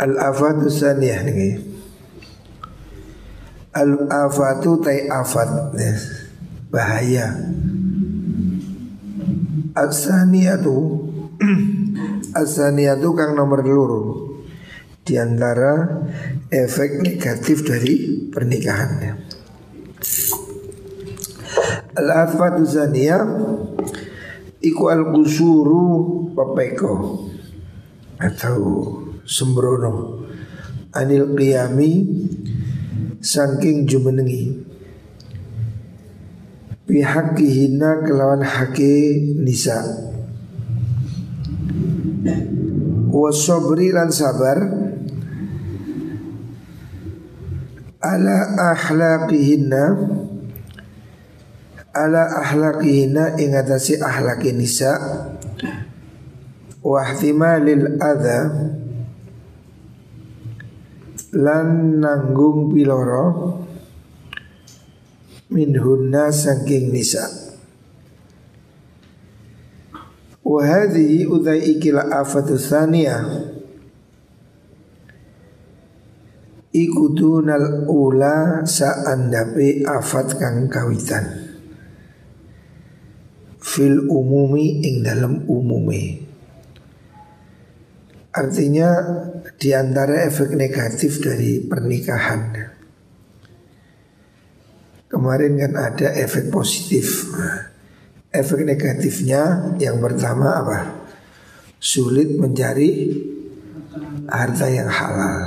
Al-afatu saniyah nih. Al-afatu tay afat ya. Bahaya As-saniyatu As-saniyatu kang nomor luru Di antara efek negatif dari pernikahannya Al-afatu saniyah Iku al-kusuru papeko Atau sembrono. Anil qiyami Sangking jumenengi. Bihakihina kelawan hake nisa. Wasobri lan sabar. Ala ahlaqihinna Ala ahlaqihinna ingatasi ahlaki nisa. Wahtimalil adha Lan nanggung piloro minhunna saking nisa. Wa hadhihi udai ikila afatu thaniyah Ikudunal ula saandape afat kang kawitan. Fil umumi ing dalam umumi Artinya di antara efek negatif dari pernikahan. Kemarin kan ada efek positif. Efek negatifnya yang pertama apa? Sulit mencari harta yang halal.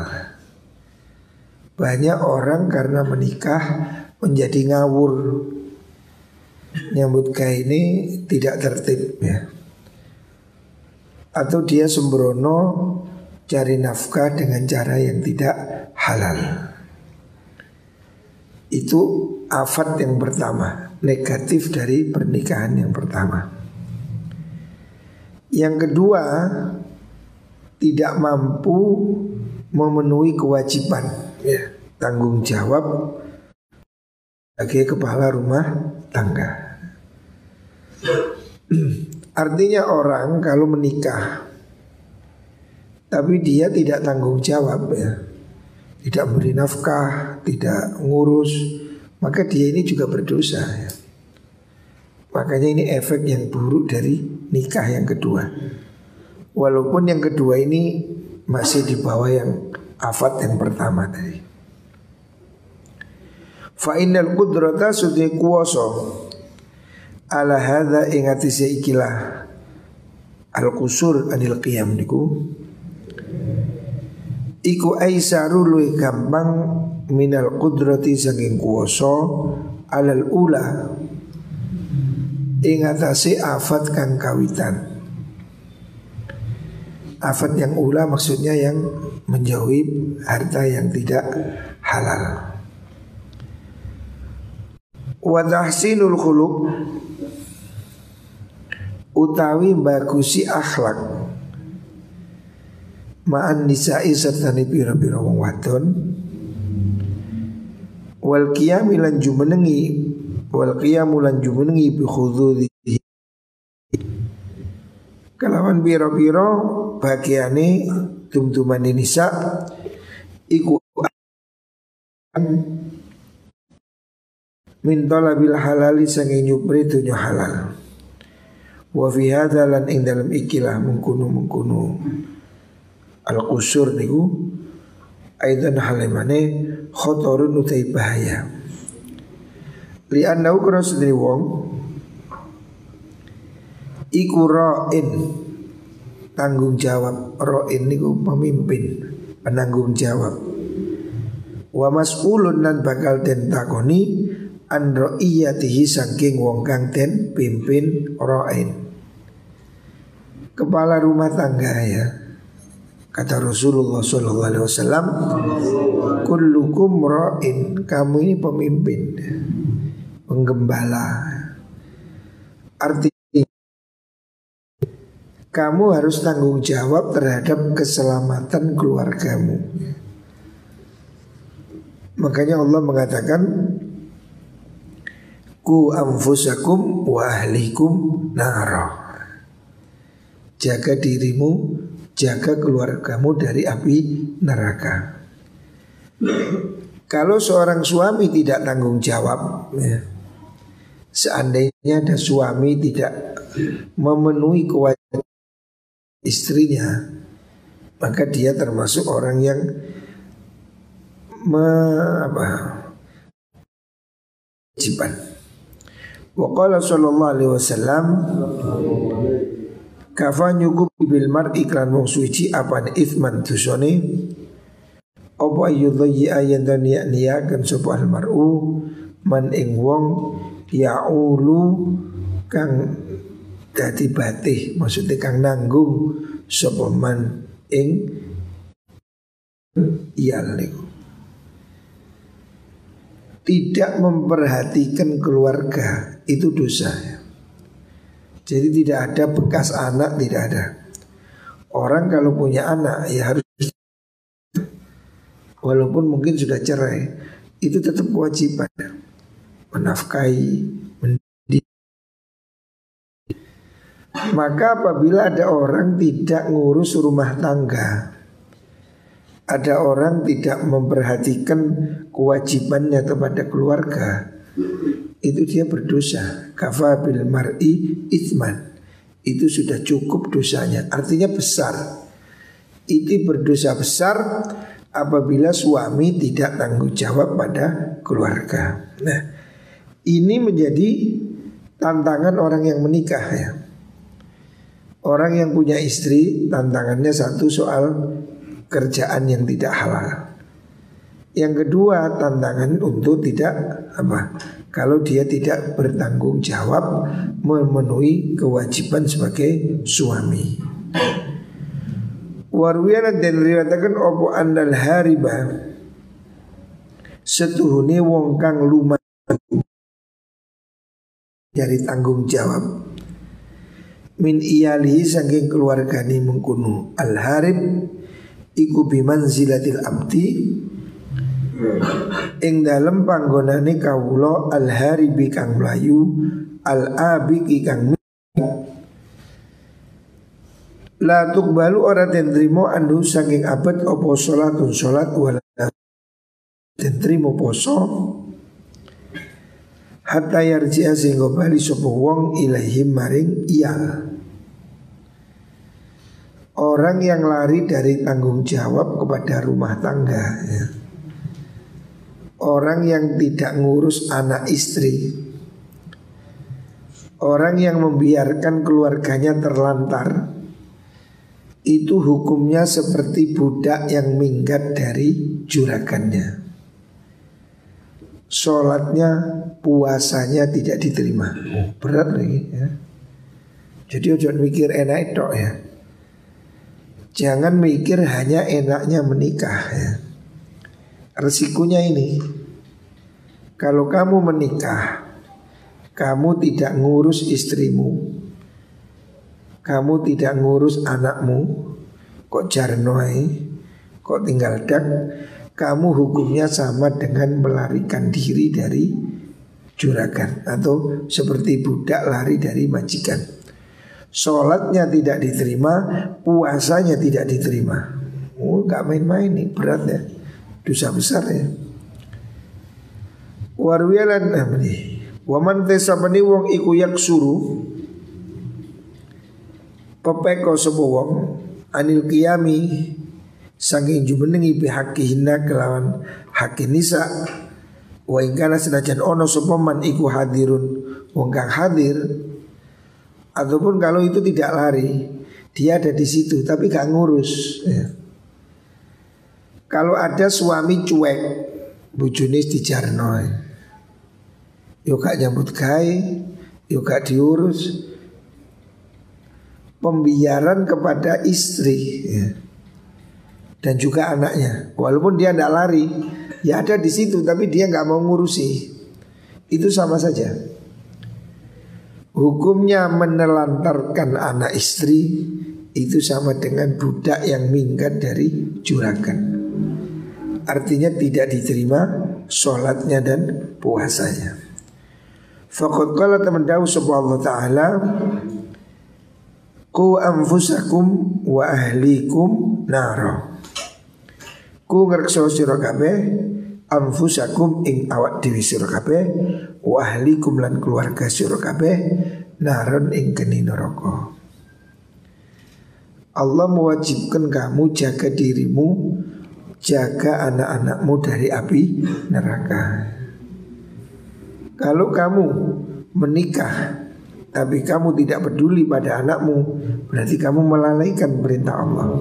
Banyak orang karena menikah menjadi ngawur. Nyambut kayak ini tidak tertib ya Atau dia sembrono cari nafkah dengan cara yang tidak halal. Itu afat yang pertama Negatif dari pernikahan yang pertama. Yang kedua Tidak mampu memenuhi kewajiban. Ya, Tanggung jawab Sebagai kepala rumah tangga Artinya orang kalau menikah Tapi dia tidak tanggung jawab ya Tidak beri nafkah Tidak ngurus maka dia ini juga berdosa ya. Makanya ini efek yang buruk dari nikah yang kedua. Walaupun yang kedua ini masih di bawah yang afat yang pertama tadi. Fa innal qudrata sudhi kuwasa ala hadza ingati ikilah. Al kusur anil qiyam niku. Iku aisaru luwih gampang minal kudrati saking kuwasa alal ula. Ing atase afat kang kawitan. Afat yang ula maksudnya yang menjauhi harta yang tidak halal. Wa tahsinul khuluq utawi bagusi akhlak. Ma'an nisa'i serta pira-pira wong wadon. Wal qiyami jumenengi wal qiyamu lan jumenengi bi khududi kalawan pira-pira bagiane tum-tuman nisa iku min talabil halali sange nyupri dunya halal wa fi hadza lan ing dalam ikilah mengkuno mengkuno al kusur niku aidan halimane khotorun utai bahaya. Li annau kena wong iku ra'in tanggung jawab. Ra'in niku pemimpin penanggung jawab. Wa mas'ulun nan bakal den takoni an ra'iyatihi saking wong kang den pimpin ra'in kepala rumah tangga ya Kata Rasulullah Sallallahu Alaihi Wasallam, "Kullukum ra'in." Kamu ini pemimpin, penggembala. Artinya kamu harus tanggung jawab terhadap keselamatan keluargamu. Makanya Allah mengatakan Ku anfusakum wa ahlikum nara Jaga dirimu jaga keluargamu dari api neraka. Kalau seorang suami tidak tanggung jawab, ya, seandainya ada suami tidak memenuhi kewajiban istrinya, maka dia termasuk orang yang me, apa, kewajiban. Sallallahu alaihi wasallam Kafa nyukup bil mar iklan wong suci apa ithman tusone Apa yudhayi ayan dan niya niyakan sopa al mar'u? Man ing wong ya'ulu kang dadi batih Maksudnya kang nanggung sopa man ing iyal Tidak memperhatikan keluarga itu dosa. ya. Jadi tidak ada bekas anak, tidak ada. Orang kalau punya anak ya harus walaupun mungkin sudah cerai, itu tetap kewajiban menafkahi, mendidik. Maka apabila ada orang tidak ngurus rumah tangga, ada orang tidak memperhatikan kewajibannya kepada keluarga, itu dia berdosa. Kafa bil mar'i ithman. Itu sudah cukup dosanya. Artinya besar. Itu berdosa besar apabila suami tidak tanggung jawab pada keluarga. Nah, ini menjadi tantangan orang yang menikah ya. Orang yang punya istri tantangannya satu soal kerjaan yang tidak halal. Yang kedua tantangan untuk tidak apa kalau dia tidak bertanggung jawab memenuhi kewajiban sebagai suami. Warwiyana dan riwayatakan opo andal hariba setuhuni wong kang lumah dari tanggung jawab min iyalihi saking keluargani mengkunu al harib iku bimanzilatil abdi Ing dalem panggonane kawula al haribi kang mlayu al abiki kang La balu ora den trimo andu saking abad opo salatun salat wala den trimo poso. Hatta yarji'a sehingga bali sapa wong ilahim maring iyal. Orang yang lari dari tanggung jawab kepada rumah tangga ya Orang yang tidak ngurus anak istri. Orang yang membiarkan keluarganya terlantar. Itu hukumnya seperti budak yang minggat dari juragannya. Sholatnya, puasanya tidak diterima. Oh, Berat lagi ya. Jadi jangan mikir enak itu ya. Jangan mikir hanya enaknya menikah ya Resikonya ini Kalau kamu menikah Kamu tidak ngurus istrimu Kamu tidak ngurus anakmu Kok jarnoi Kok tinggal dak Kamu hukumnya sama dengan melarikan diri dari juragan Atau seperti budak lari dari majikan. Sholatnya tidak diterima Puasanya tidak diterima. Oh gak main-main nih berat ya Dosa besar ya. Warwiyalan amri Waman tesapani wong iku yak suru Pepeko sepo wong Anil kiyami Saking jumenengi hina kelawan haki nisa. Wa ingkana senajan ono sopaman iku hadirun Wong kang hadir Ataupun kalau itu tidak lari Dia ada di situ tapi gak ngurus ya. Kalau ada suami cuek Bujunis di jarno Yuk gak nyambut kai Yuk gak diurus Pembiaran kepada istri ya. dan juga anaknya. Walaupun dia tidak lari, ya ada di situ tapi dia nggak mau ngurusi. Itu sama saja. Hukumnya menelantarkan anak istri itu sama dengan budak yang minggat dari juragan. Artinya tidak diterima sholatnya dan puasanya. Fakat kala teman dawu Allah Ta'ala Ku anfusakum wa ahlikum naro Ku ngerkso sira kabeh anfusakum ing awak dewi sira kabeh wa ahlikum lan keluarga sira kabeh naron ing keni neraka. Allah mewajibkan kamu jaga dirimu, jaga anak-anakmu dari api neraka. Kalau kamu menikah tapi kamu tidak peduli pada anakmu, berarti kamu melalaikan perintah Allah.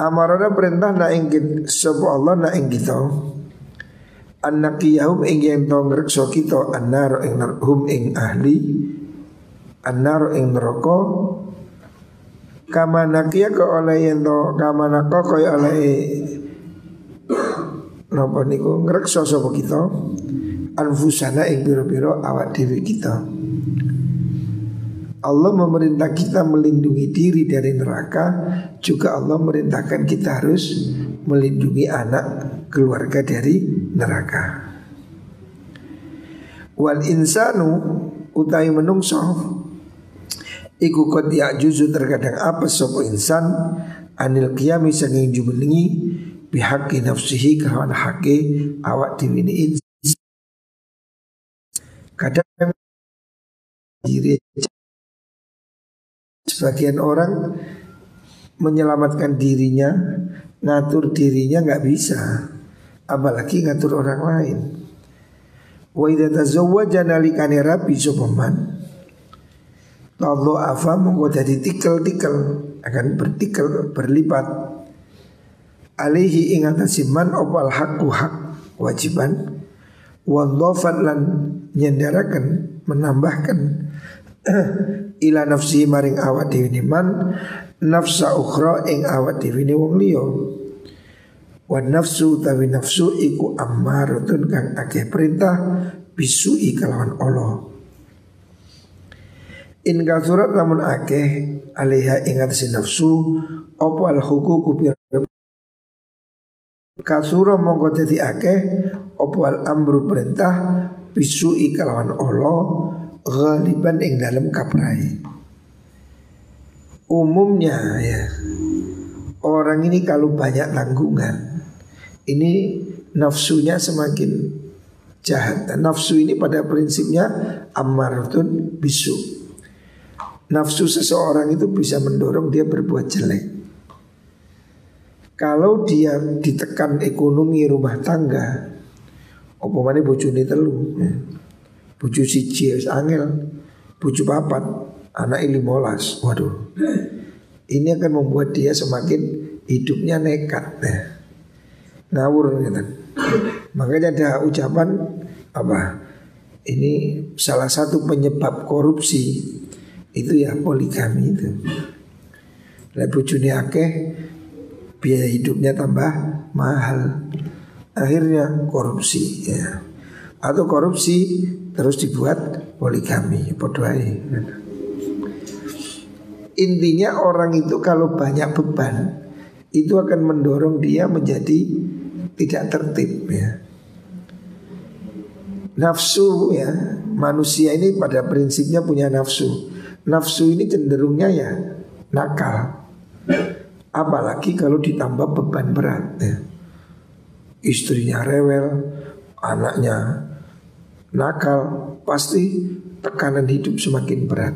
Amarana perintah na ing sapa Allah na ing kita. Annaqiyahum ing yen to ngrekso kita annar ing hum ing ahli annar ing neraka kama nakiya ke oleh to kama nako kaya oleh napa niku? Ngrekso sapa kita? Anfusana ing biro-biro awak dewi kita. Allah memerintah kita melindungi diri dari neraka. Juga Allah merintahkan kita harus melindungi anak keluarga dari neraka. Wal insanu utai menungso Iku kot juzu terkadang apa sopo insan Anil kiami sanging jumenengi Bihaki nafsihi kawan haki awak diwini insan Kadang diri Sebagian orang menyelamatkan dirinya, ngatur dirinya nggak bisa, apalagi ngatur orang lain. Wa idza nalikane rabi sopaman Allah afa mongko dadi tikel-tikel. Akan bertikel berlipat. Alaihi ing man opal hakku hak wajiban. Wa lan nyendarakan menambahkan ila nafsi maring awak dhewe man nafsa ukhra ing awak dhewe wong liya. Wa nafsu tawi nafsu iku ammaratun kang akeh perintah bisui kalawan Allah In surat lamun akeh alaiha ingat si nafsu opo al hukuku Kasura mongko dadi akeh opo al amru perintah bisui kalawan Allah ghaliban ing dalam kaprai. Umumnya ya orang ini kalau banyak tanggungan ini nafsunya semakin jahat. Dan nafsu ini pada prinsipnya ammaratun bisu. Nafsu seseorang itu bisa mendorong dia berbuat jelek. Kalau dia ditekan ekonomi rumah tangga, apa mana bojone telu. Ya Bucu siji wis angel. Bucu papat anak molas. Waduh. Ini akan membuat dia semakin hidupnya nekat ya. Ngawur gitu. Makanya ada ucapan apa? Ini salah satu penyebab korupsi itu ya poligami itu. Lah bojone akeh biaya hidupnya tambah mahal. Akhirnya korupsi ya. Atau korupsi terus dibuat poligami podoai intinya orang itu kalau banyak beban itu akan mendorong dia menjadi tidak tertib ya nafsu ya manusia ini pada prinsipnya punya nafsu nafsu ini cenderungnya ya nakal apalagi kalau ditambah beban berat ya istrinya rewel anaknya nakal, pasti tekanan hidup semakin berat.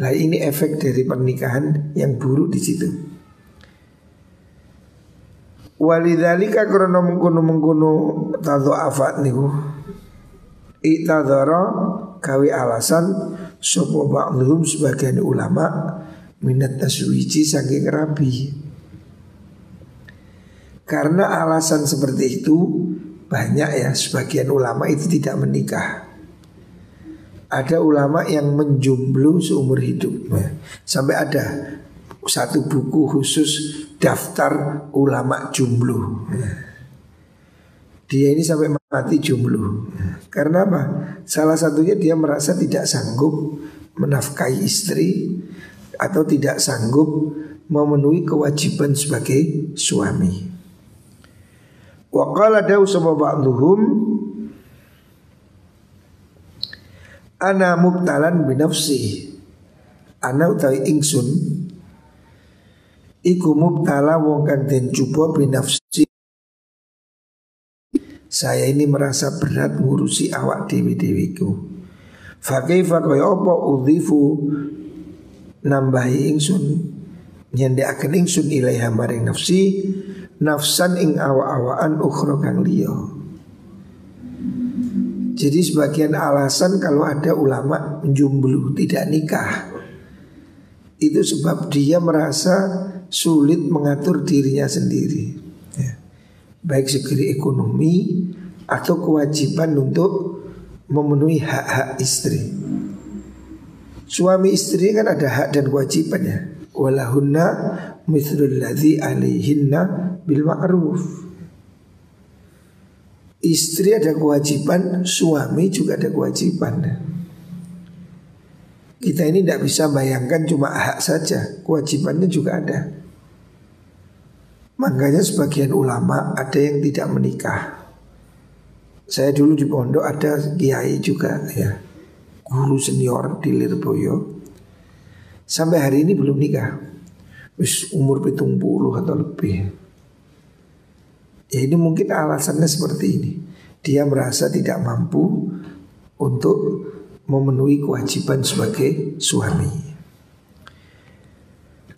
Nah ini efek dari pernikahan yang buruk di situ. Walidhalika krono mengkono mengkono tado afat niku Iktadara kawi alasan Sopo ba'luhum sebagian ulama Minat taswiji saking rabi Karena alasan seperti itu banyak ya sebagian ulama itu tidak menikah. Ada ulama yang menjumblu seumur hidup ya. Sampai ada satu buku khusus daftar ulama jumluh. Dia ini sampai mati jumluh. Karena apa? Salah satunya dia merasa tidak sanggup menafkahi istri atau tidak sanggup memenuhi kewajiban sebagai suami. Wa qala dawu ba'dhum ana mubtalan binafsi ana utawi ingsun iku mubtala wong kang den binafsi saya ini merasa berat ngurusi awak dewi dewiku Fakaifa kaya apa udhifu nambahi ingsun nyendekaken ingsun ilaiha maring nafsi nafsan ing awa-awaan ukhra kang liya. Jadi sebagian alasan kalau ada ulama menjumblu tidak nikah itu sebab dia merasa sulit mengatur dirinya sendiri. Baik segi ekonomi atau kewajiban untuk memenuhi hak-hak istri. Suami istri kan ada hak dan kewajibannya. Walahunna mithlul ladzi alaihinna bil ma'ruf. Istri ada kewajiban, suami juga ada kewajiban. Kita ini tidak bisa bayangkan cuma hak saja, kewajibannya juga ada. Makanya sebagian ulama ada yang tidak menikah. Saya dulu di pondok ada kiai juga ya. Guru senior di Lirboyo. Sampai hari ini belum nikah. Wis umur pitung puluh atau lebih. Ya ini mungkin alasannya seperti ini. Dia merasa tidak mampu Untuk memenuhi kewajiban sebagai suami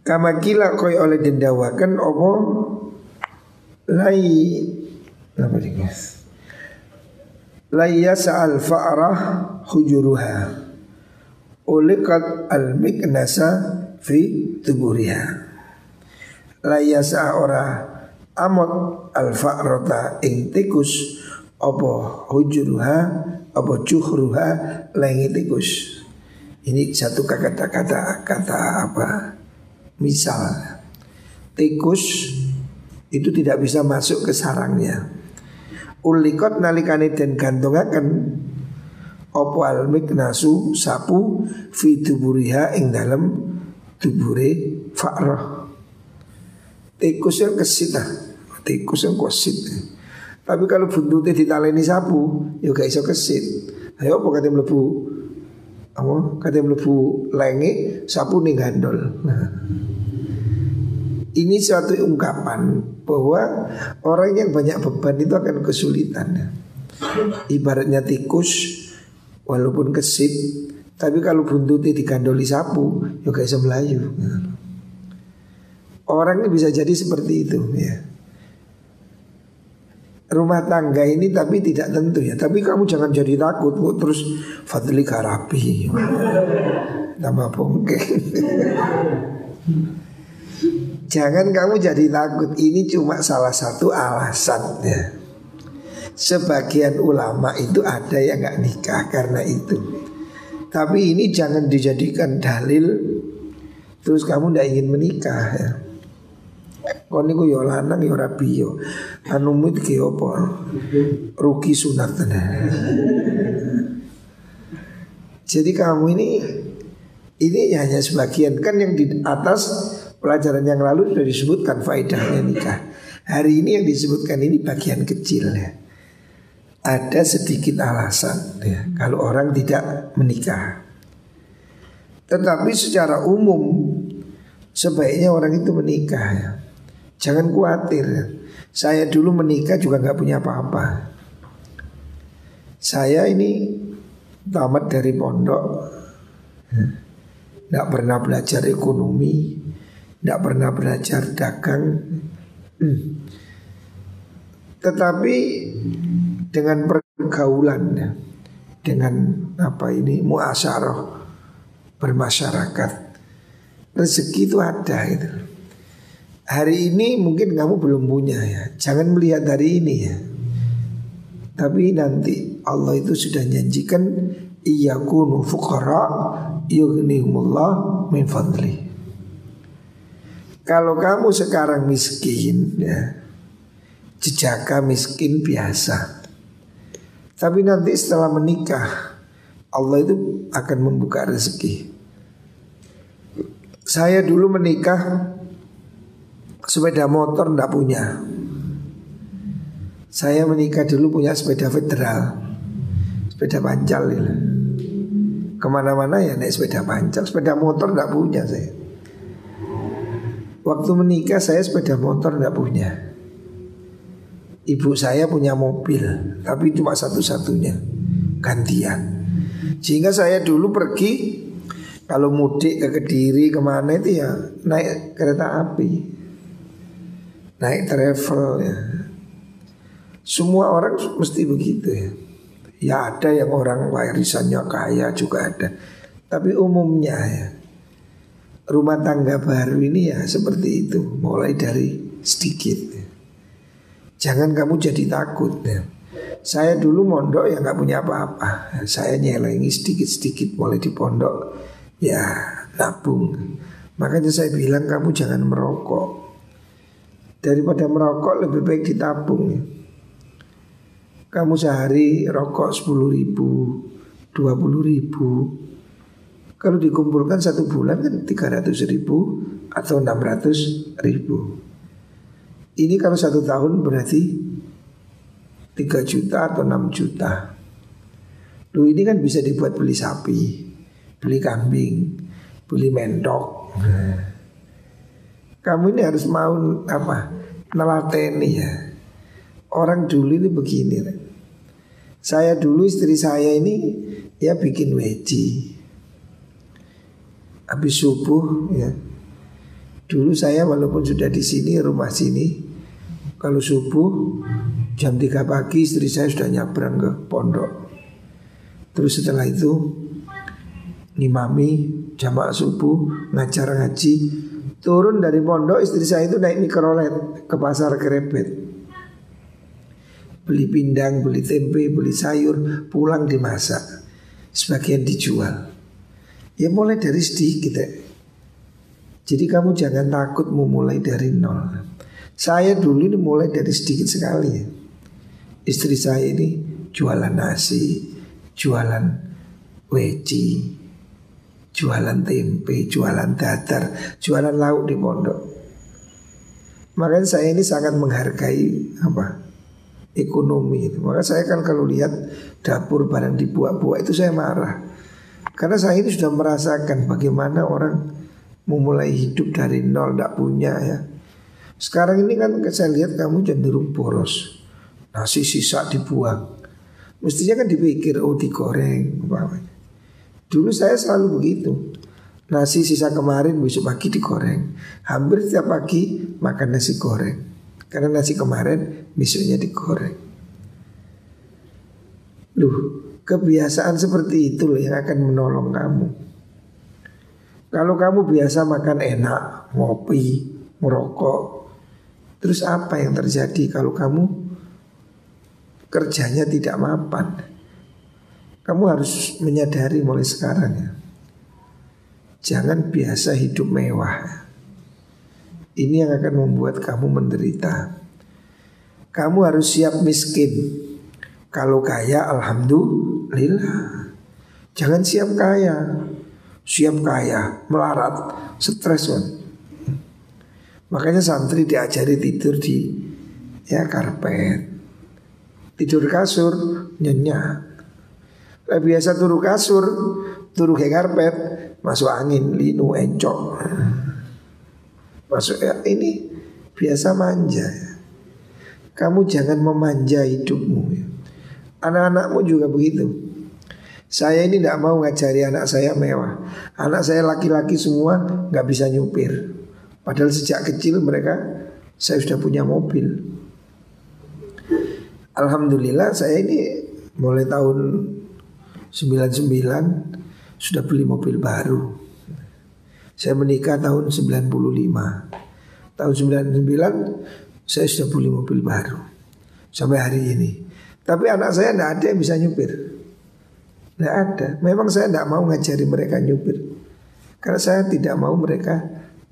Kama kila koi oleh dendawakan Opo Lai. Apa guys? Layasa al fa'rah hujuruha. Ulikat al miknasa fi tuburiha. Layasa ora amot al fa'rata ing tikus. Apa hujuruha Apa cuhruha lengi tikus. Ini satu kata-kata Kata apa Misal Tikus itu tidak bisa masuk ke sarangnya. Ulikot nalikane den gantungaken opo al miknasu sapu fi tuburiha ing dalam tubure fa'rah. Tikus yang kesit lah tikus yang kesit. Tapi kalau buntutnya ditaleni sapu ya gak iso kesit. Ayo apa kata mlebu apa kata mlebu lenge sapu ning gandol nah ini suatu ungkapan bahwa orang yang banyak beban itu akan kesulitan. Ibaratnya tikus walaupun kesit tapi kalau buntutnya digandoli sapu ya kayak semelayu. Orang ini bisa jadi seperti itu ya. Rumah tangga ini tapi tidak tentu ya. Tapi kamu jangan jadi takut kok Terus Fadli Karapi. Nama pongke Jangan kamu jadi takut. Ini cuma salah satu alasan ya. Sebagian ulama itu ada yang nggak nikah karena itu. Tapi ini jangan dijadikan dalil Terus kamu tidak ingin menikah ya. Kau niku yo lanang yo rapi yo Anu iki apa? Ruki sunat Jadi kamu ini ini hanya sebagian kan yang di atas Pelajaran yang lalu sudah disebutkan faedahnya nikah. Hari ini yang disebutkan ini bagian kecil ya. Ada sedikit alasan ya kalau orang tidak menikah. Tetapi secara umum sebaiknya orang itu menikah ya. Jangan khawatir. Ya. Saya dulu menikah juga nggak punya apa-apa. Saya ini tamat dari pondok, nggak pernah belajar ekonomi, tidak pernah belajar dagang. Tetapi dengan pergaulan Dengan apa ini muasaroh Bermasyarakat Rezeki itu ada itu Hari ini mungkin kamu belum punya ya. Jangan melihat hari ini ya. Tapi nanti Allah itu sudah janjikan Iyakunu fuqara Yughnihumullah min fadlih Kalau kamu sekarang miskin ya Jejaka miskin biasa. Tapi nanti setelah menikah Allah itu akan membuka rezeki. Saya dulu menikah Sepeda motor ndak punya. Saya menikah dulu punya sepeda federal. Sepeda pancal ya. Ke mana-mana ya naik sepeda pancal. Sepeda motor ndak punya saya. Waktu menikah saya sepeda motor tidak punya. Ibu saya punya mobil Tapi cuma satu-satunya. Gantian. Sehingga saya dulu pergi Kalau mudik ke Kediri ke mana itu ya Naik kereta api Naik travel ya Semua orang mesti begitu ya. Ya ada yang orang warisannya kaya juga ada. Tapi umumnya ya rumah tangga baru ini ya seperti itu mulai dari sedikit jangan kamu jadi takut ya. saya dulu mondok ya nggak punya apa-apa. Saya nyelengi sedikit-sedikit mulai di pondok ya nabung. Makanya saya bilang kamu jangan merokok daripada merokok lebih baik ditabung ya. kamu sehari rokok sepuluh ribu dua puluh ribu kalau dikumpulkan satu bulan kan 300 ribu atau 600 ribu. Ini kalau satu tahun berarti 3 juta atau 6 juta. Lu ini kan bisa dibuat beli sapi, beli kambing, beli mendok. Kamu ini harus mau apa? Nelateni ya. Orang dulu ini begini. Saya dulu istri saya ini ya bikin weji habis subuh ya. Dulu saya walaupun sudah di sini rumah sini kalau subuh jam 3 pagi istri saya sudah nyabrang ke pondok. Terus setelah itu ngimami jamaah subuh ngajar ngaji turun dari pondok istri saya itu naik mikrolet ke pasar kerebet beli pindang, beli tempe, beli sayur, pulang dimasak. Sebagian dijual. Ya mulai dari sedikit ya. Jadi kamu jangan takut memulai dari nol. Saya dulu ini mulai dari sedikit sekali ya. Istri saya ini jualan nasi, jualan weci, jualan tempe, jualan datar, jualan lauk di pondok. Makanya saya ini sangat menghargai apa ekonomi. Maka saya kan kalau lihat dapur barang dibuat-buat itu saya marah. Karena saya ini sudah merasakan bagaimana orang memulai hidup dari nol, tidak punya ya. Sekarang ini kan saya lihat kamu cenderung boros. Nasi sisa dibuang. Mestinya kan dipikir, oh digoreng. Dulu saya selalu begitu. Nasi sisa kemarin besok pagi digoreng. Hampir setiap pagi makan nasi goreng. Karena nasi kemarin besoknya digoreng. Duh, Kebiasaan seperti itu yang akan menolong kamu. Kalau kamu biasa makan enak, ngopi, merokok, terus apa yang terjadi kalau kamu kerjanya tidak mapan? Kamu harus menyadari mulai sekarang ya. Jangan biasa hidup mewah. Ini yang akan membuat kamu menderita. Kamu harus siap miskin. Kalau kaya alhamdulillah. Jangan siap kaya. Siap kaya, melarat, stres kan. Makanya santri diajari tidur di ya karpet. Tidur kasur nyenyak. Nah, biasa turu kasur, turu ke karpet, masuk angin, linu, encok. Masuk ya ini biasa manja. Kamu jangan memanja hidupmu. Ya. Anak-anakmu juga begitu. Saya ini tidak mau ngajari anak saya mewah. Anak saya laki-laki semua nggak bisa nyupir. Padahal sejak kecil mereka saya sudah punya mobil. Alhamdulillah saya ini mulai tahun 99 sudah beli mobil baru. Saya menikah tahun 95. Tahun 99 saya sudah beli mobil baru. Sampai hari ini. Tapi anak saya tidak ada yang bisa nyupir Tidak ada Memang saya tidak mau ngajari mereka nyupir Karena saya tidak mau mereka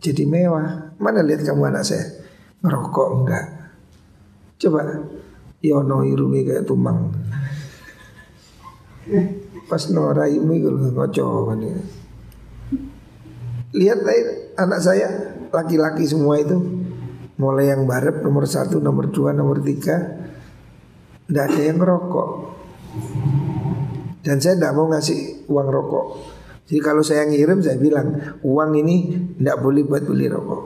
jadi mewah. Mana lihat kamu anak saya ngerokok enggak? Coba Yono irungi kayak tumang. Nora ini kalau ngocok ya. Lihat anak saya laki-laki semua itu mulai yang barat nomor satu, nomor dua, nomor tiga, tidak ada yang ngerokok. Dan saya tidak mau ngasih uang rokok. Jadi kalau saya ngirim saya bilang uang ini tidak boleh buat beli rokok,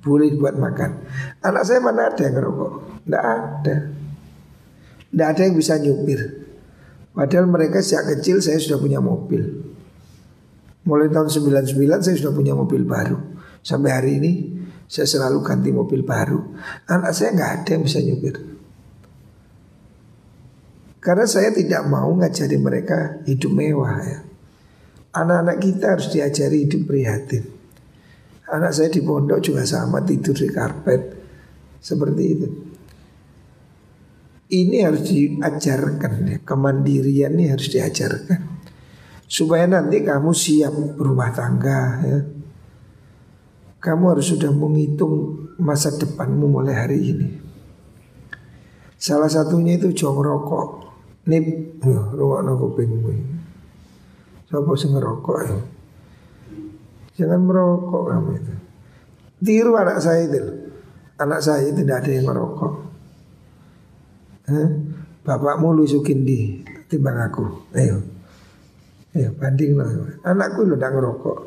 boleh buat makan. Anak saya mana ada yang ngerokok? Tidak ada. Tidak ada yang bisa nyupir. Padahal mereka sejak kecil saya sudah punya mobil. Mulai tahun 99 saya sudah punya mobil baru. Sampai hari ini saya selalu ganti mobil baru. Anak saya nggak ada yang bisa nyupir. Karena saya tidak mau ngajari mereka hidup mewah ya. Anak-anak kita harus diajari hidup prihatin. Anak saya di pondok juga sama tidur di karpet seperti itu. Ini harus diajarkan ya, kemandirian ini harus diajarkan. Supaya nanti kamu siap rumah tangga ya. Kamu harus sudah menghitung masa depanmu mulai hari ini. Salah satunya itu jong rokok. Nip, ya, rumah nopo kupingmu. Siapa sih ngerokok ya? Jangan merokok kamu itu. Tiru anak saya itu. Anak saya tidak ada yang merokok. Eh, bapakmu lusukin di timbang aku. Ayo. Ayo banding lah. Anakku lu ndak ngerokok.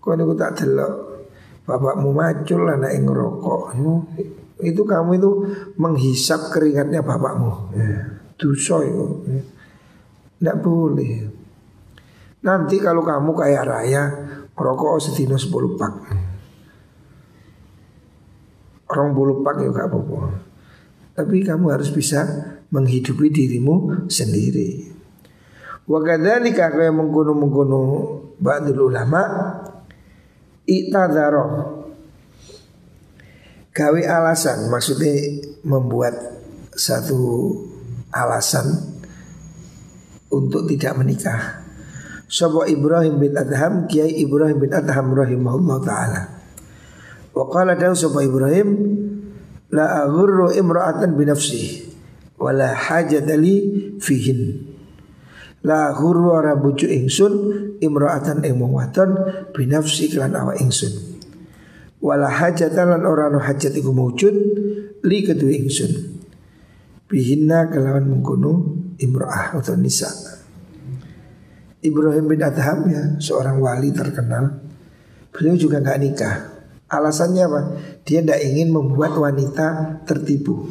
Kau niku tak delok. Bapakmu macul anak yang ngerokok. Itu kamu itu menghisap keringatnya bapakmu. Ya. Dosa itu. Tidak boleh. Nanti kalau kamu kaya raya, rokok setino 10 pak. Orang bulu pak ya gak apa-apa. Tapi kamu harus bisa menghidupi dirimu sendiri. Wa kadzalika kaya mengkono-mengkono ba'dul ulama iktadzara gawe alasan maksudnya membuat satu alasan untuk tidak menikah. Sapa Ibrahim bin Adham Kiai Ibrahim bin Adham rahimahullah taala. Wa qala dawu Ibrahim la aghurru imra'atan binafsi wala hajat li fihin. La ghurru ora bucu ingsun imra'atan ing wong wadon binafsi kelan awak ingsun. Wala hajat lan ora no hajat iku maujud li kedue ingsun. Bihinna kelawan mengkono imra'ah atau nisa. Ibrahim bin Adham ya seorang wali terkenal. Beliau juga nggak nikah Alasannya apa? Dia tidak ingin membuat wanita tertipu.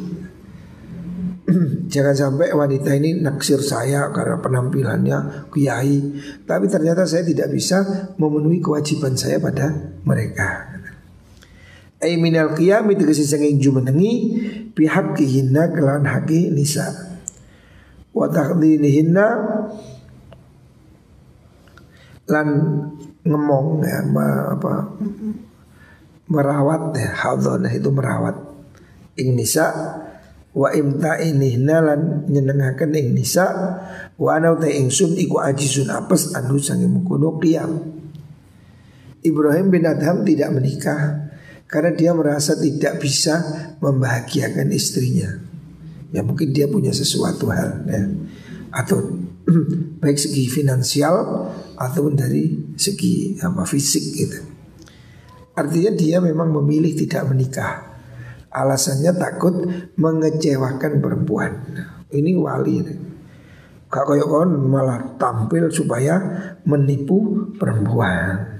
Jangan sampai wanita ini naksir saya karena penampilannya kiai, tapi ternyata saya tidak bisa memenuhi kewajiban saya pada mereka. Ai minal qiyam itu kesi sanging jumenengi pihak kihinna kelawan haki nisa. Wa taqdinihinna lan ngemong ya apa merawat ya hadonah itu merawat ing nisa wa imta ini nalan nyenengaken ing nisa wa ana ta ingsun iku ajisun apes anu sange mengkono qiyam Ibrahim bin Adham tidak menikah karena dia merasa tidak bisa membahagiakan istrinya. Ya mungkin dia punya sesuatu hal ya atau baik segi finansial ataupun dari segi apa fisik gitu. Artinya dia memang memilih tidak menikah. Alasannya takut mengecewakan perempuan. Ini wali. Kak koyok kon malah tampil supaya menipu perempuan.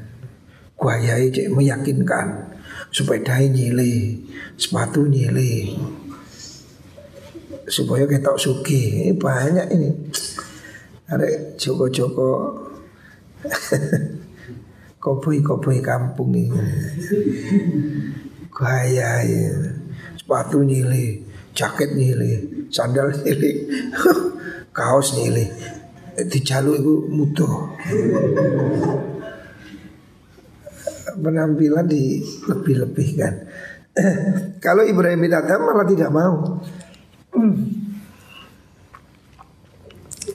Kuayai cek meyakinkan supaya dai nyile, sepatu nyile. Supaya kita suki. Ini banyak ini. Ada joko-joko Koboi-koboi kampung ini. Gaya ya. Sepatu nyili Jaket nyili Sandal nyili Kaos nyili. Dijaluk itu mutuh Penampilan di lebih-lebihkan. Kalau Ibrahim bin Adham malah tidak mau.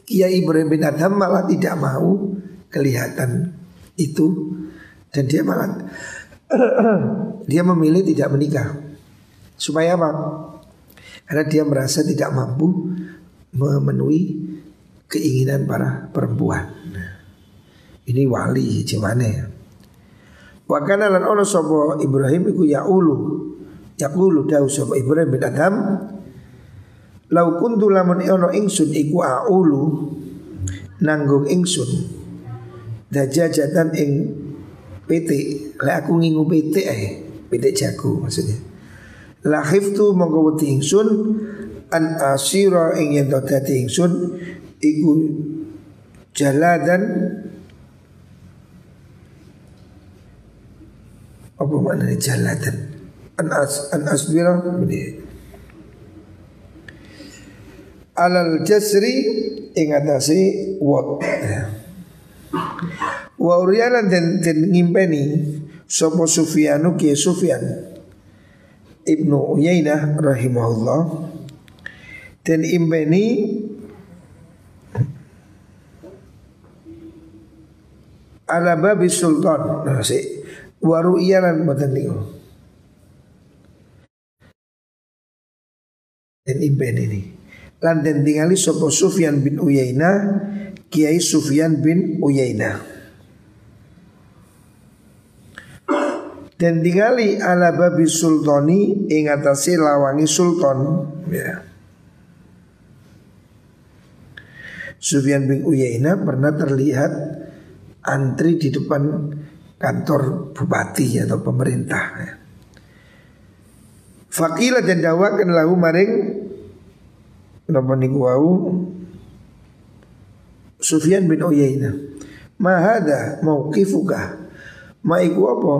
Kiai Ibrahim bin Adham malah tidak mau kelihatan itu dan dia malah dia memilih tidak menikah. Supaya apa? Karena dia merasa tidak mampu memenuhi keinginan para perempuan. Ini wali gimana ya? Wa kana lan ono sapa Ibrahim iku ya ulu. Ya ulu dawu sapa Ibrahim bin Adam. Lau kuntu lamun ono ingsun iku aulu nanggung ingsun. Dajajatan ing PT, lah aku ngingu PT eh, PT jago maksudnya. Lahiftu mongko wedi ingsun. An asira ing yen dadi ingsun iku jaladan apa maknanya jaladan? An as an asbira ini alal jasri ing atase wat wa uriyalan den den ngimpeni sapa Sufyanu ki Sufyan Ibnu Uyainah rahimahullah. Dan impeni ala babi sultan. Nah, si waru iyalan niku. Dan impen ini lan den tingali sapa Sufyan bin Uyainah Kiai Sufyan bin Uyainah dan tingali ala babi sultani ing atase lawangi sultan ya Sufyan bin Uyainah pernah terlihat antri di depan kantor bupati atau pemerintah. Ya. Fakila dan dawakan lahu maring Napa niku wau Sufyan bin Uyainah Mahada mauqifuka Ma iku apa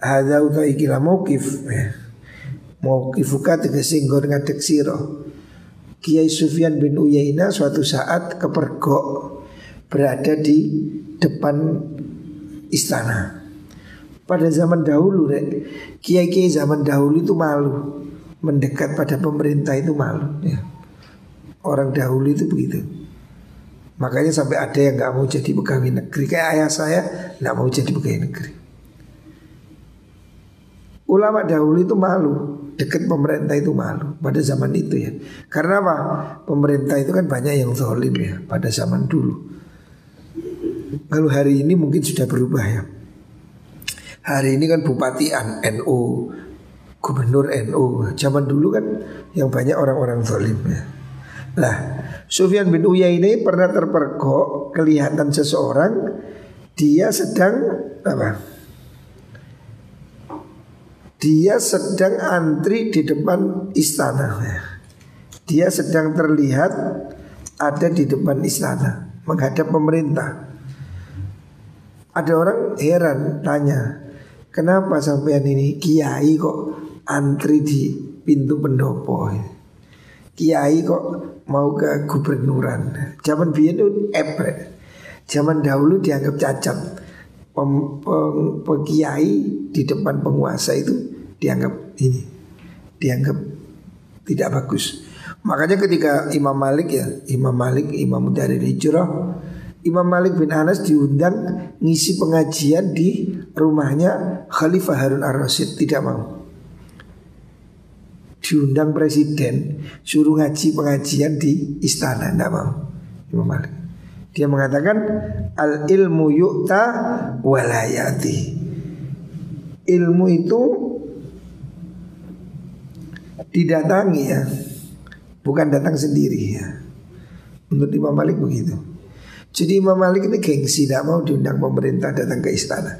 Hada uta ikila mauqif ya. Mauqifuka tegesi nggon ngadek sira Kiai Sufyan bin Uyainah suatu saat kepergok berada di depan istana. Pada zaman dahulu, kiai-kiai zaman dahulu itu malu mendekat pada pemerintah itu malu. Ya. Orang dahulu itu begitu. Makanya sampai ada yang nggak mau jadi pegawai negeri. Kayak ayah saya nggak mau jadi pegawai negeri. Ulama dahulu itu malu dekat pemerintah itu malu pada zaman itu ya. Karena apa? Pemerintah itu kan banyak yang zalim ya pada zaman dulu. Kalau hari ini mungkin sudah berubah ya. Hari ini kan bupati NU, gubernur NU. Zaman dulu kan yang banyak orang-orang zalim ya. Lah, Sufyan bin Uyainah pernah terpergok kelihatan seseorang dia sedang apa? Dia sedang antri di depan istana. Dia sedang terlihat ada di depan istana menghadap pemerintah. Ada orang heran tanya, kenapa sampean ini kiai kok antri di pintu pendopo? Kiai kok mau ke gubernuran? Zaman biyen itu ebre. Zaman dahulu dianggap cacat. Pem, pem, pekiai di depan penguasa itu dianggap ini, dianggap tidak bagus. Makanya ketika Imam Malik ya, Imam Malik, Imam dari Hijrah Imam Malik bin Anas diundang ngisi pengajian di rumahnya Khalifah Harun ar-Rasyid tidak mau. Diundang presiden suruh ngaji pengajian di istana tidak mau. Imam Malik. Dia mengatakan al ilmu yukta walayati. Ilmu itu didatangi ya, bukan datang sendiri ya. Menurut Imam Malik begitu. Jadi Imam Malik ini gengsi tidak mau diundang pemerintah datang ke istana.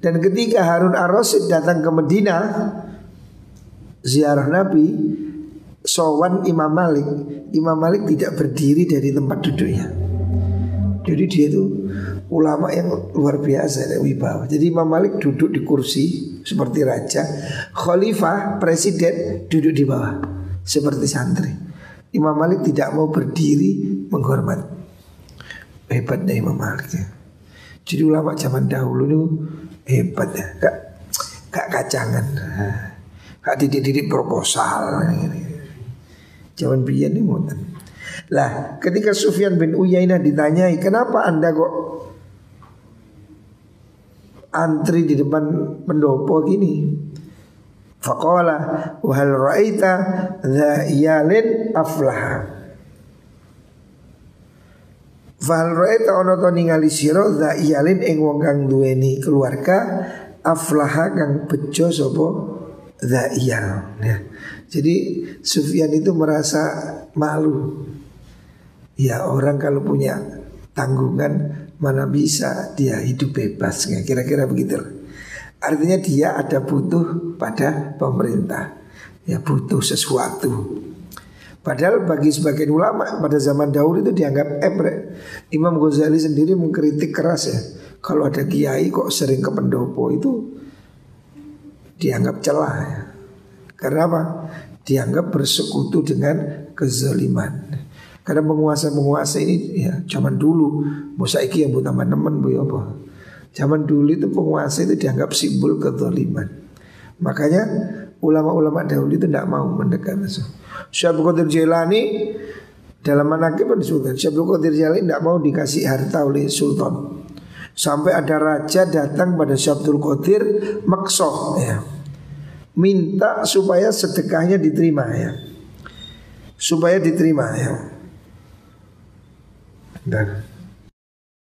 Dan ketika Harun ar-Rasyid datang ke Medina ziarah Nabi, sowan Imam Malik, Imam Malik tidak berdiri dari tempat duduknya. Jadi dia itu ulama yang luar biasa dan wibawa. Jadi Imam Malik duduk di kursi seperti raja, khalifah, presiden duduk di bawah seperti santri. Imam Malik tidak mau berdiri menghormat hebatnya Imam Malik ya. Jadi ulama zaman dahulu itu hebat ya, gak, gak kacangan, gak didik-didik proposal. Zaman biyen ini ngoten. Lah, ketika Sufyan bin Uyainah ditanyai, kenapa anda kok antri di depan pendopo gini. Faqala wahal ra'aita dha iyalin aflaha. Fahal ra'aita ono to ningali sira dha iyalin ing wong duweni keluarga aflaha kang bejo sapa dha iyal. Ya. Jadi Sufyan itu merasa malu. Ya orang kalau punya tanggungan mana bisa dia hidup bebas kira-kira begitu artinya dia ada butuh pada pemerintah ya butuh sesuatu padahal bagi sebagian ulama pada zaman dahulu itu dianggap ebre Imam Ghazali sendiri mengkritik keras ya kalau ada kiai kok sering ke pendopo itu dianggap celah ya. Karena apa? Dianggap bersekutu dengan kezaliman. Karena penguasa-penguasa ini ya zaman dulu Musaiki yang buat teman-teman bu ya apa? Zaman dulu itu penguasa itu dianggap simbol kezaliman. Makanya ulama-ulama dahulu itu tidak mau mendekat. Syekh Qadir Jailani dalam manakib disebutkan Syekh Qadir Jailani tidak mau dikasih harta oleh sultan Sampai ada raja datang pada Syekh Qadir maksoh ya. Minta supaya sedekahnya diterima ya. Supaya diterima ya. Dan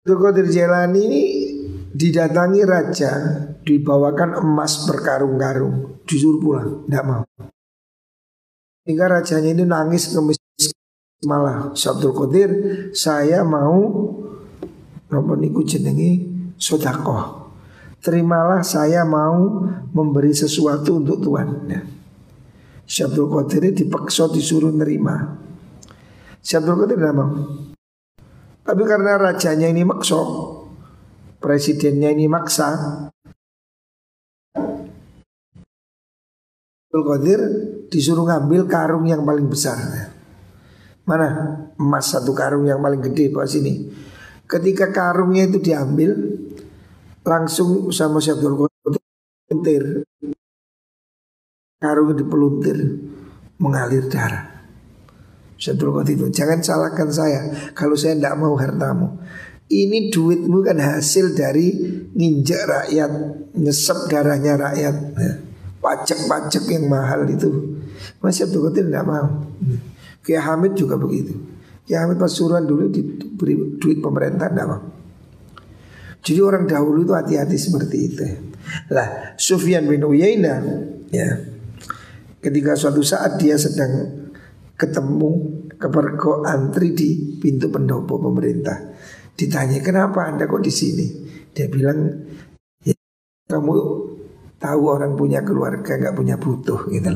Qadir Jailani ini didatangi raja, dibawakan emas berkarung-karung, disuruh pulang, tidak mau. Hingga rajanya ini nangis kemis malah Sabtul Qadir, saya mau apa niku jenengi sodakoh. Terimalah saya mau memberi sesuatu untuk Tuhan. Ya. Syabdul Qadir dipaksa disuruh nerima. Syabdul Qadir tidak mau. Tapi karena rajanya ini makso, presidennya ini maksa, Abdul Qadir disuruh ngambil karung yang paling besar. Mana emas satu karung yang paling gede pak sini. Ketika karungnya itu diambil, langsung sama si Abdul Qadir karung dipeluntir mengalir darah. Syabdul Qadir itu Jangan salahkan saya Kalau saya tidak mau hartamu. Ini duitmu kan hasil dari Nginjak rakyat Nyesep darahnya rakyat. Ya. Pajak-pajak yang mahal itu. Mas Syabdul Qadir tidak mau. Kiai Hamid juga begitu Hamid Pasuruan dulu diberi duit pemerintah tidak mau jadi orang dahulu itu hati-hati seperti itu. Lah, Sufyan bin Uyainah ya. Ketika suatu saat dia sedang ketemu kepergo antri di pintu pendopo pemerintah. Ditanya kenapa anda kok di sini? Dia bilang ya, kamu tahu orang punya keluarga nggak punya butuh gitu.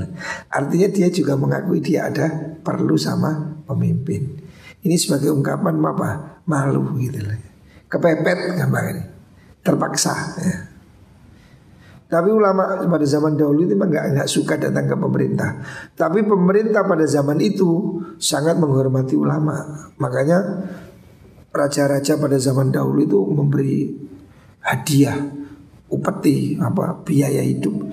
Artinya dia juga mengakui dia ada perlu sama pemimpin. Ini sebagai ungkapan apa? Malu gitu loh. Kepepet gambar ini. Terpaksa ya. Tapi ulama pada zaman dahulu itu memang nggak nggak suka datang ke pemerintah. Tapi pemerintah pada zaman itu sangat menghormati ulama. Makanya raja-raja pada zaman dahulu itu memberi hadiah upeti apa biaya hidup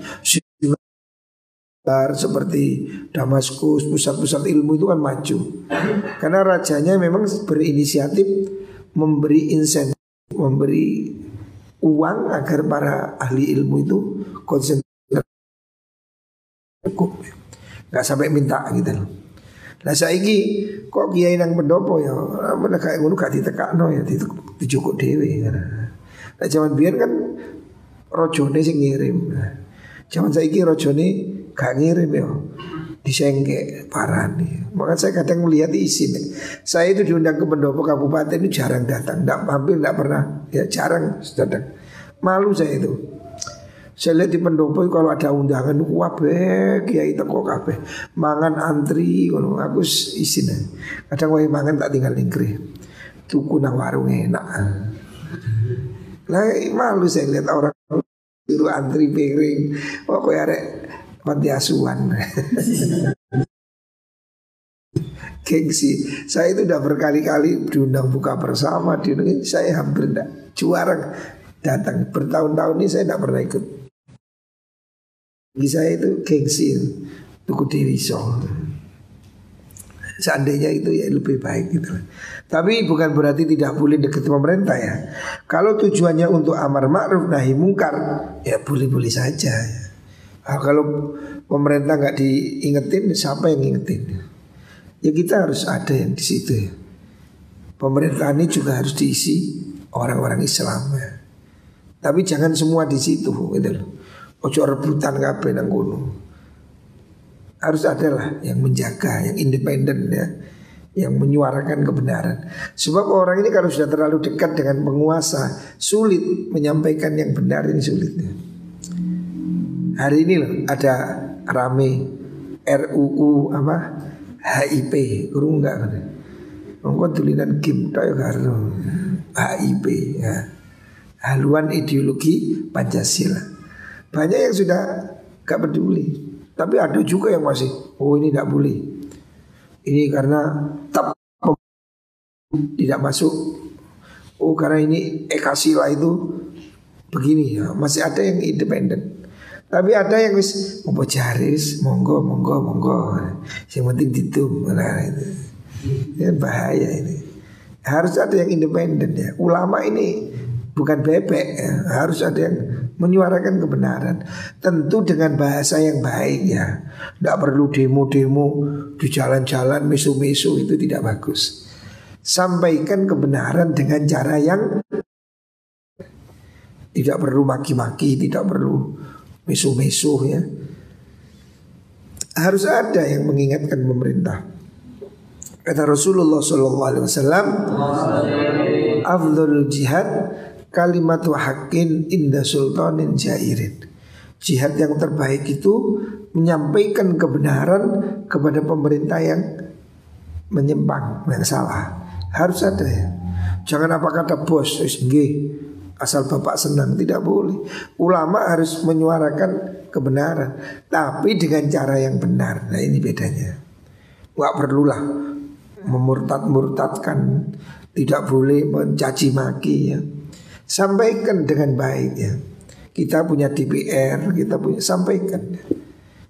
seperti Damaskus pusat-pusat ilmu itu kan maju karena rajanya memang berinisiatif memberi insentif memberi uang agar para ahli ilmu itu konsentrasi cukup nggak sampai minta gitu loh. Lah saiki kok kiai nang pendopo ya mana kayak ngono gak ditekakno ya dicukup dhewe. Lah zaman biyen kan rojone sing ngirim. Zaman saiki rojone gak ngirim ya. Disengke nih. Maka saya kadang melihat isin. Saya itu diundang ke pendopo kabupaten itu jarang datang. Tidak hampir tidak pernah. Ya jarang datang. Malu saya itu. Saya lihat di pendopo kalau ada undangan wabe kiai teko kabeh. Mangan antri kalau aku isin. Kadang wae mangan tak tinggal ningkri. Tuku nang warung enak. Lah malu saya lihat orang suruh antri piring. Pokoknya arek panti asuhan. Gengsi. Saya itu udah berkali-kali diundang buka bersama di Saya hampir enggak Juara datang. Bertahun-tahun ini saya tidak pernah ikut. Bagi saya itu gengsi Tuku Dewi So Seandainya itu ya lebih baik gitu. Tapi bukan berarti tidak boleh dekat pemerintah ya. Kalau tujuannya untuk amar ma'ruf nahi mungkar ya boleh-boleh saja. Nah, kalau pemerintah nggak diingetin, siapa yang ingetin? Ya kita harus ada yang di situ ya. Pemerintah ini juga harus diisi orang-orang Islam ya. Tapi jangan semua di situ gitu loh. Ojo rebutan kabeh nang gunung harus ada lah yang menjaga, yang independen ya, yang menyuarakan kebenaran. Sebab orang ini kalau sudah terlalu dekat dengan penguasa, sulit menyampaikan yang benar ini sulitnya. Hari ini loh ada rame RUU apa HIP, kurung enggak kan? Monggo tulisan Kim tayo karo HIP ya. Haluan ideologi Pancasila. Banyak yang sudah gak peduli tapi ada juga yang masih, oh ini tidak boleh. Ini karena tak tidak masuk. Oh karena ini ekasila itu begini ya. Masih ada yang independen. Tapi ada yang wis mau jaris, monggo, monggo, monggo. Yang penting ditum. Nah, itu. ini bahaya ini. Harus ada yang independen ya. Ulama ini bukan bebek ya. Harus ada yang menyuarakan kebenaran. Tentu dengan bahasa yang baik ya. Tidak perlu demo-demo di jalan-jalan misu-misu itu tidak bagus. Sampaikan kebenaran dengan cara yang tidak perlu maki-maki tidak perlu misu-misu ya. Harus ada yang mengingatkan pemerintah. Kata Rasulullah Shallallahu Alaihi Wasallam Afdul jihad kalimat hakin inda sultanin jairin. Jihad yang terbaik itu menyampaikan kebenaran kepada pemerintah yang menyimpang, yang salah. Harus ada ya. Jangan apa kata bos, asal bapak senang tidak boleh. Ulama harus menyuarakan kebenaran, tapi dengan cara yang benar. Nah ini bedanya. Gak perlulah memurtad-murtadkan, tidak boleh mencaci maki ya. Sampaikan dengan baik ya. Kita punya DPR, kita punya sampaikan.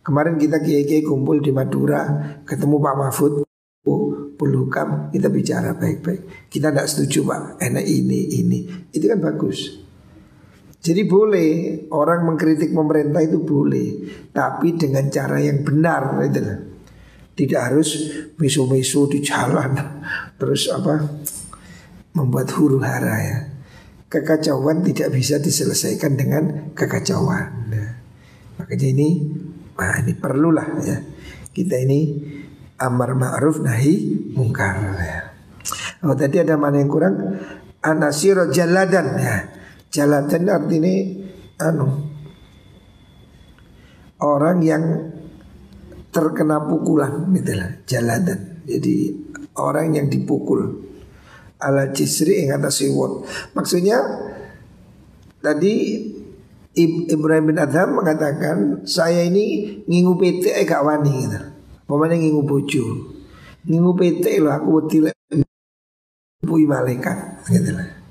Kemarin kita kiai-kiai kumpul di Madura, ketemu Pak Mahfud, oh, Pulukam, kita bicara baik-baik. Kita tidak setuju Pak, enak ini, ini. Itu kan bagus. Jadi boleh orang mengkritik pemerintah itu boleh, tapi dengan cara yang benar itu Tidak harus misu-misu di jalan, terus apa membuat huru hara ya kekacauan tidak bisa diselesaikan dengan kekacauan. Nah, makanya ini, nah ini perlulah ya kita ini amar ma'ruf nahi mungkar ya. Oh tadi ada mana yang kurang? Anasiro jaladan ya. Jaladan artinya anu orang yang terkena pukulan gitu lah jaladan. Jadi orang yang dipukul ala jisri ing atas siwot. Maksudnya tadi Ibrahim bin Adham mengatakan saya ini ngingu PT eh gak wani gitu. Pemane ngingu bojo. Ngingu PT loh aku wedi bui malaikat gitu lah.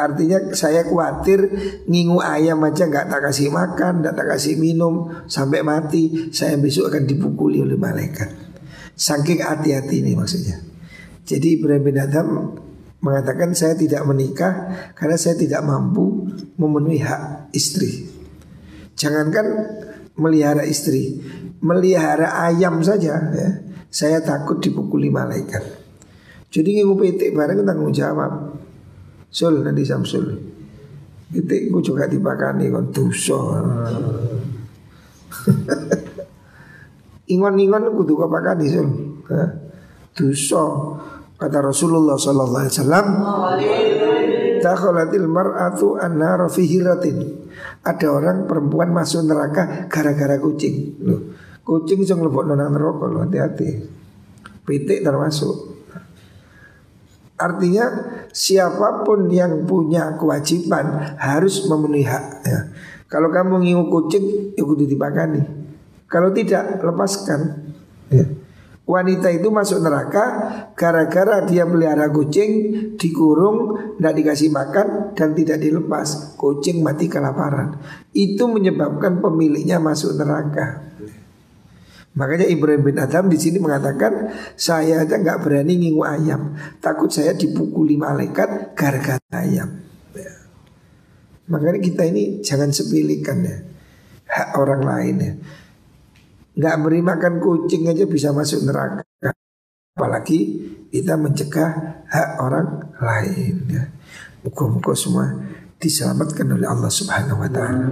Artinya saya khawatir ngingu ayam aja nggak tak kasih makan, nggak tak kasih minum sampai mati, saya besok akan dipukuli oleh malaikat. Saking hati-hati ini maksudnya. Jadi Ibrahim bin Adham mengatakan saya tidak menikah karena saya tidak mampu memenuhi hak istri. Jangankan melihara istri, melihara ayam saja ya. Saya takut dipukuli malaikat. Jadi ngingu PT bareng tanggung jawab. Sul nanti Samsul. PT ku juga dipakani kon dosa. Ingon-ingon kudu kau sul. Dosa. Kata Rasulullah sallallahu alaihi wasallam, "Dakhalatil mar'atu an-nar fi hiratin." Ada orang perempuan masuk neraka gara-gara kucing. Loh, kucing sing mlebokno nang neraka loh, hati-hati. Pitik termasuk. Artinya siapa pun yang punya kewajiban harus memenuhi hak ya. Kalau kamu ngingu kucing, ya kudu dipakani. Kalau tidak, lepaskan. Ya. Wanita itu masuk neraka gara-gara dia melihara kucing, dikurung, tidak dikasih makan dan tidak dilepas. Kucing mati kelaparan. Itu menyebabkan pemiliknya masuk neraka. Makanya Ibrahim bin Adam di sini mengatakan saya aja nggak berani ngingu ayam, takut saya dipukuli malaikat gara-gara ayam. Ya. Makanya kita ini jangan sepilikan ya hak orang lain ya. Nggak beri makan kucing aja bisa masuk neraka. Apalagi kita mencegah hak orang lain ya. Muka-muka semua diselamatkan oleh Allah Subhanahu wa taala.